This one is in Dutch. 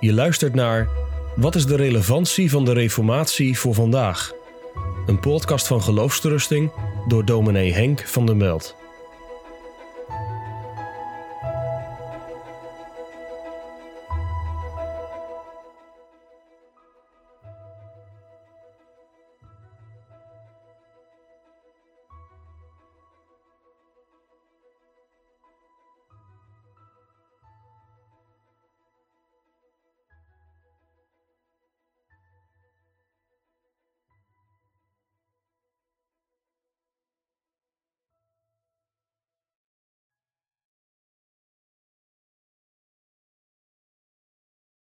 Je luistert naar Wat is de relevantie van de Reformatie voor vandaag? Een podcast van geloofsterusting door dominee Henk van der Meld.